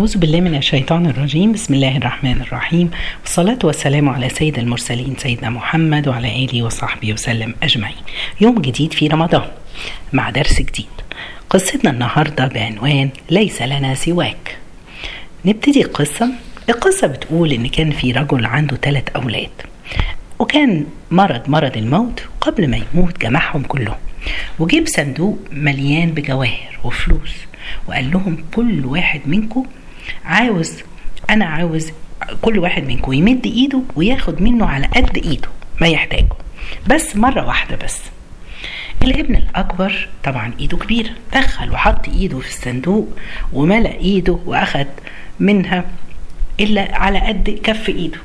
أعوذ بالله من الشيطان الرجيم. بسم الله الرحمن الرحيم. والصلاة والسلام على سيد المرسلين سيدنا محمد وعلى آله وصحبه وسلم أجمعين. يوم جديد في رمضان مع درس جديد. قصتنا النهاردة بعنوان ليس لنا سواك. نبتدي القصة القصة بتقول إن كان في رجل عنده ثلاث أولاد وكان مرض مرض الموت قبل ما يموت جمعهم كلهم. وجيب صندوق مليان بجواهر وفلوس وقال لهم كل واحد منكم عاوز أنا عاوز كل واحد منكم يمد إيده وياخد منه على قد إيده ما يحتاجه. بس مرة واحدة بس. الابن الأكبر طبعا إيده كبيرة. دخل وحط إيده في الصندوق وملأ إيده وأخد منها إلا على قد كف إيده.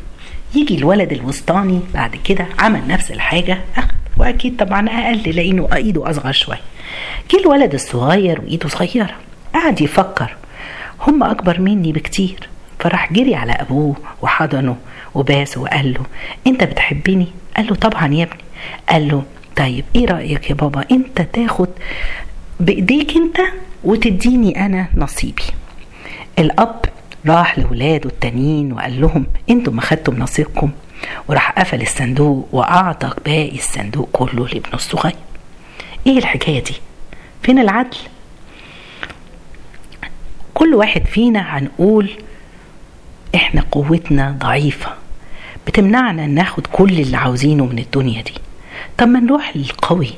يجي الولد الوسطاني بعد كده عمل نفس الحاجة أخد. وأكيد طبعا أقل لأنه إيده أصغر شوية. جه الولد الصغير وإيده صغيرة. قعد يفكر هم أكبر مني بكتير. فراح جري على أبوه وحضنه وباسه وقال له أنت بتحبني؟ قال له طبعا يا ابني. قال له طيب إيه رأيك يا بابا؟ أنت تاخد بإيديك أنت وتديني أنا نصيبي. الأب راح لولاده التانيين وقال لهم أنتوا ما خدتم نصيبكم وراح قفل الصندوق وأعطى باقي الصندوق كله لابنه الصغير. إيه الحكاية دي؟ فين العدل؟ كل واحد فينا هنقول إحنا قوتنا ضعيفة. بتمنعنا ناخد كل اللي عاوزينه من الدنيا دي. طب ما نروح للقوي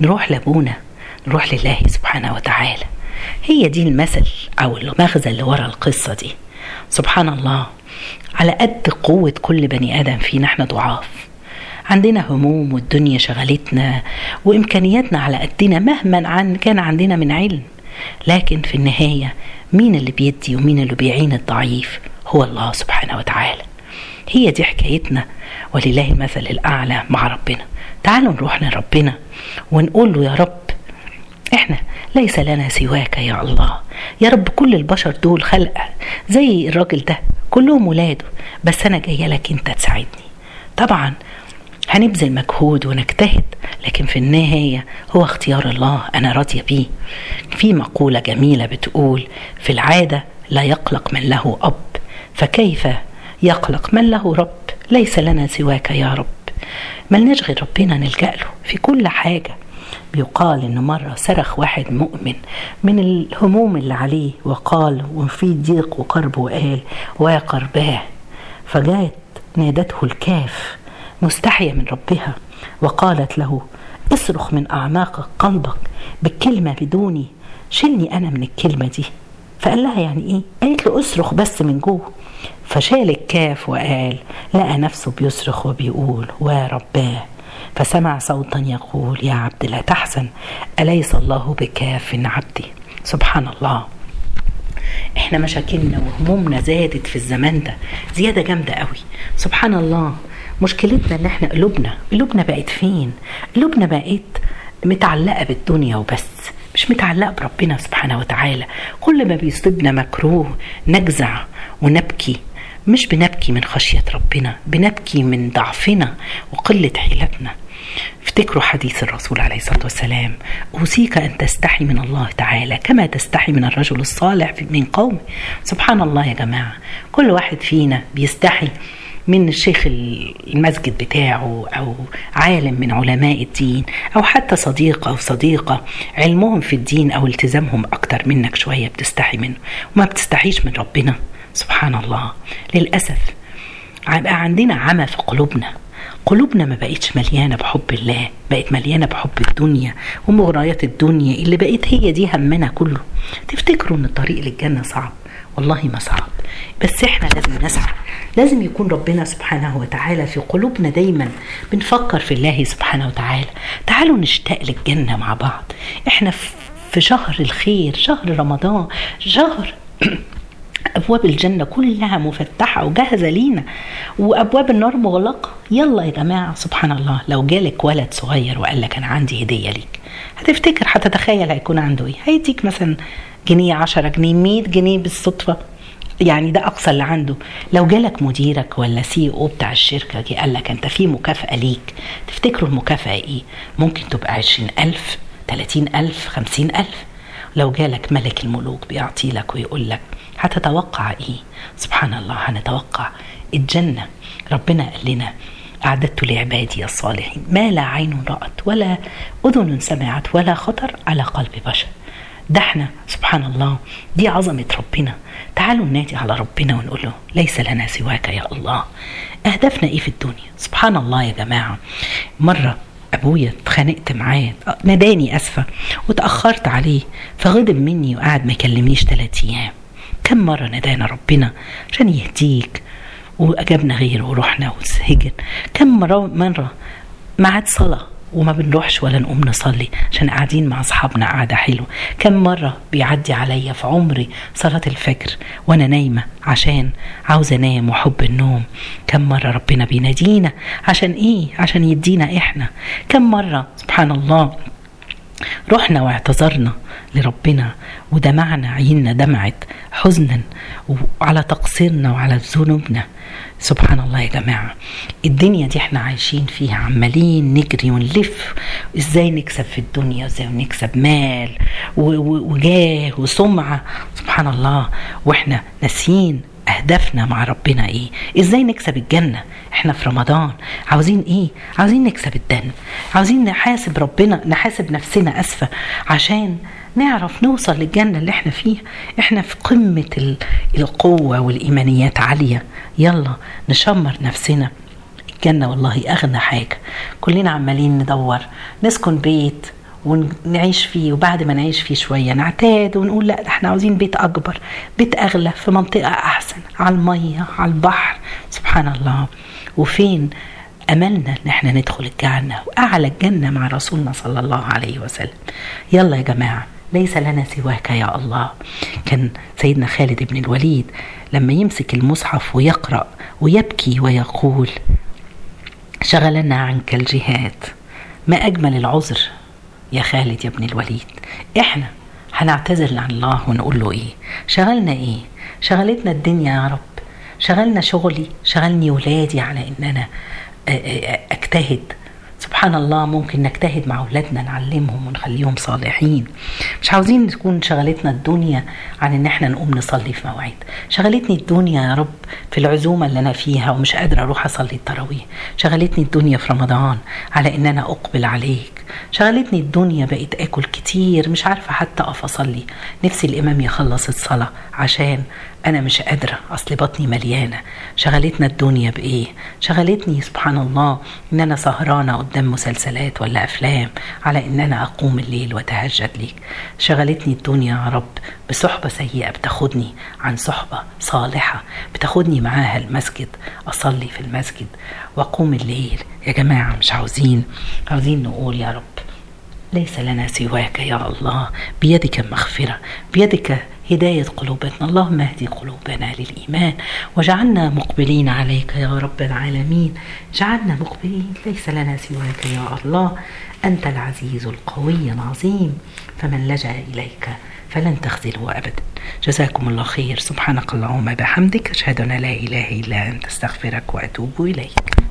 نروح لأبونا نروح لله سبحانه وتعالى. هي دي المثل أو المغزى اللي ورا القصة دي. سبحان الله على قد قوة كل بني آدم فينا إحنا ضعاف. عندنا هموم والدنيا شغلتنا وإمكانياتنا على قدنا مهما عن كان عندنا من علم. لكن في النهاية مين اللي بيدي ومين اللي بيعين الضعيف؟ هو الله سبحانه وتعالى. هي دي حكايتنا. ولله المثل الأعلى مع ربنا. تعالوا نروح لربنا ونقول له يا رب إحنا ليس لنا سواك يا الله. يا رب كل البشر دول خلق زي الراجل ده كلهم ولاده بس أنا جاية لك أنت تساعدني. طبعا هنبذل مجهود ونجتهد لكن في النهاية هو اختيار الله أنا راضية بيه. في مقولة جميلة بتقول في العادة لا يقلق من له أب فكيف يقلق من له رب؟ ليس لنا سواك يا رب. ملناش غير ربنا نلجأ له في كل حاجة. بيقال إن مرة صرخ واحد مؤمن من الهموم اللي عليه وقال وفي ضيق وقرب وقال وقرباه فجاءت نادته الكاف مستحية من ربها. وقالت له اصرخ من أعماق قلبك بالكلمة بدوني شيلني أنا من الكلمة دي. فقال لها يعني إيه؟ قالت له اصرخ بس من جوه. فشال الكاف وقال لقى نفسه بيصرخ وبيقول ورباه فسمع صوتا يقول يا عبد لا تحزن. أليس الله بكاف عبدي؟ سبحان الله. إحنا مشاكلنا وهمومنا زادت في الزمان ده زيادة جامدة قوي. سبحان الله. مشكلتنا إن إحنا قلوبنا قلوبنا بقت فين؟ قلوبنا بقت متعلقة بالدنيا وبس مش متعلقة بربنا سبحانه وتعالى. كل ما بيصيبنا مكروه نجزع ونبكي مش بنبكي من خشية ربنا بنبكي من ضعفنا وقلة حيلتنا. افتكروا حديث الرسول عليه الصلاة والسلام أوصيك أن تستحي من الله تعالى كما تستحي من الرجل الصالح من قومه. سبحان الله يا جماعة كل واحد فينا بيستحي من الشيخ المسجد بتاعه أو عالم من علماء الدين أو حتى صديق أو صديقة. علمهم في الدين أو التزامهم أكتر منك شوية بتستحي منه. وما بتستحيش من ربنا سبحان الله للأسف بقى عندنا عمى في قلوبنا. قلوبنا ما بقتش مليانة بحب الله بقت مليانة بحب الدنيا ومغريات الدنيا اللي بقت هي دي همنا كله. تفتكروا إن الطريق للجنة صعب؟ والله ما صعب. بس إحنا لازم نسعى. لازم يكون ربنا سبحانه وتعالى في قلوبنا دايما. بنفكر في الله سبحانه وتعالى. تعالوا نشتاق للجنة مع بعض. إحنا في شهر الخير شهر رمضان شهر أبواب الجنة كلها مفتحة وجاهزة لينا. وأبواب النار مغلقة. يلا يا جماعة سبحان الله. لو جالك ولد صغير وقال لك أنا عندي هدية ليك هتفتكر هتتخيل هيكون عنده إيه؟ هيديك مثلا جنيه 10 جنيه 100 جنيه بالصدفة. يعني ده أقصى اللي عنده. لو جالك مديرك ولا سي أو بتاع الشركة جه قال لك أنت في مكافأة ليك تفتكروا المكافأة إيه؟ ممكن تبقى 20000 30000 50000 لو جالك ملك الملوك بيعطي لك ويقول لك هتتوقع إيه؟ سبحان الله هنتوقع الجنة. ربنا قال لنا أعددت لعبادي الصالحين ما لا عين رأت ولا أذن سمعت ولا خطر على قلب بشر. ده إحنا سبحان الله دي عظمة ربنا. تعالوا ننادي على ربنا ونقول له ليس لنا سواك يا الله. أهدافنا إيه في الدنيا؟ سبحان الله يا جماعة. مرة أبويا اتخانقت معاه ناداني آسفة وتأخرت عليه فغضب مني وقعد ما يكلمنيش ثلاث أيام. كم مرة نادانا ربنا عشان يهديك وأجابنا غيره ورحنا وسهجن كم مرة مرة ميعاد صلاة وما بنروحش ولا نقوم نصلي عشان قاعدين مع أصحابنا قعده حلوة. كم مرة بيعدي عليا في عمري صلاة الفجر وأنا نايمة عشان عاوزه أنام وحب النوم. كم مرة ربنا بينادينا عشان إيه؟ عشان يدينا إحنا. كم مرة سبحان الله رحنا واعتذرنا لربنا ودمعنا عيننا دمعت حزنا وعلى تقصيرنا وعلى ذنوبنا. سبحان الله يا جماعة الدنيا دي إحنا عايشين فيها عمالين نجري ونلف. إزاي نكسب في الدنيا؟ إزاي نكسب مال وجاه وسمعة؟ سبحان الله وإحنا ناسيين أهدافنا مع ربنا إيه؟ إزاي نكسب الجنة؟ إحنا في رمضان. عاوزين إيه؟ عاوزين نكسب الدن عاوزين نحاسب ربنا نحاسب نفسنا آسفة عشان نعرف نوصل للجنة اللي إحنا فيها. إحنا في قمة القوة والإيمانيات عالية. يلا نشمر نفسنا. الجنة والله أغنى حاجة. كلنا عمالين ندور. نسكن بيت. ونعيش فيه وبعد ما نعيش فيه شوية نعتاد ونقول لا إحنا عاوزين بيت أكبر بيت أغلى في منطقة أحسن على المية على البحر. سبحان الله. وفين أملنا إن إحنا ندخل الجنة؟ وأعلى الجنة مع رسولنا صلى الله عليه وسلم. يلا يا جماعة ليس لنا سواك يا الله. كان سيدنا خالد بن الوليد لما يمسك المصحف ويقرأ ويبكي ويقول شغلنا عنك الجهاد ما أجمل العذر. يا خالد يا ابن الوليد إحنا هنعتذر عن الله ونقول له إيه؟ شغلنا إيه؟ شغلتنا الدنيا يا رب. شغلنا شغلي شغلني ولادي على إن أنا أجتهد. سبحان الله ممكن نجتهد مع أولادنا نعلمهم ونخليهم صالحين. مش عاوزين تكون شغلتنا الدنيا عن إن إحنا نقوم نصلي في مواعيد. شغلتني الدنيا يا رب في العزومة اللي أنا فيها ومش قادرة أروح أصلي التراويح. شغلتني الدنيا في رمضان على إن أنا أقبل عليك. شغلتني الدنيا بقيت آكل كتير مش عارفة حتى أقف أصلي. نفسي الإمام يخلص الصلاة عشان أنا مش قادرة أصل بطني مليانة. شغلتنا الدنيا بإيه؟ شغلتني سبحان الله إن أنا سهرانة قدام مسلسلات ولا أفلام على إن أنا أقوم الليل وأتهجد ليك. شغلتني الدنيا يا رب بصحبة سيئة بتاخدني عن صحبة صالحة بتاخدني معاها المسجد أصلي في المسجد وأقوم الليل. يا جماعة مش عاوزين عاوزين نقول يا رب ليس لنا سواك يا الله بيدك المغفرة بيدك هداية قلوبنا. اللهم اهدي قلوبنا للإيمان وجعلنا مقبلين عليك يا رب العالمين. جعلنا مقبلين ليس لنا سواك يا الله. أنت العزيز القوي العظيم. فمن لجأ إليك فلن تخذله أبدا. جزاكم الله خير. سبحانك اللهم بحمدك. أشهد أن لا إله إلا أنت. أستغفرك وأتوب إليك.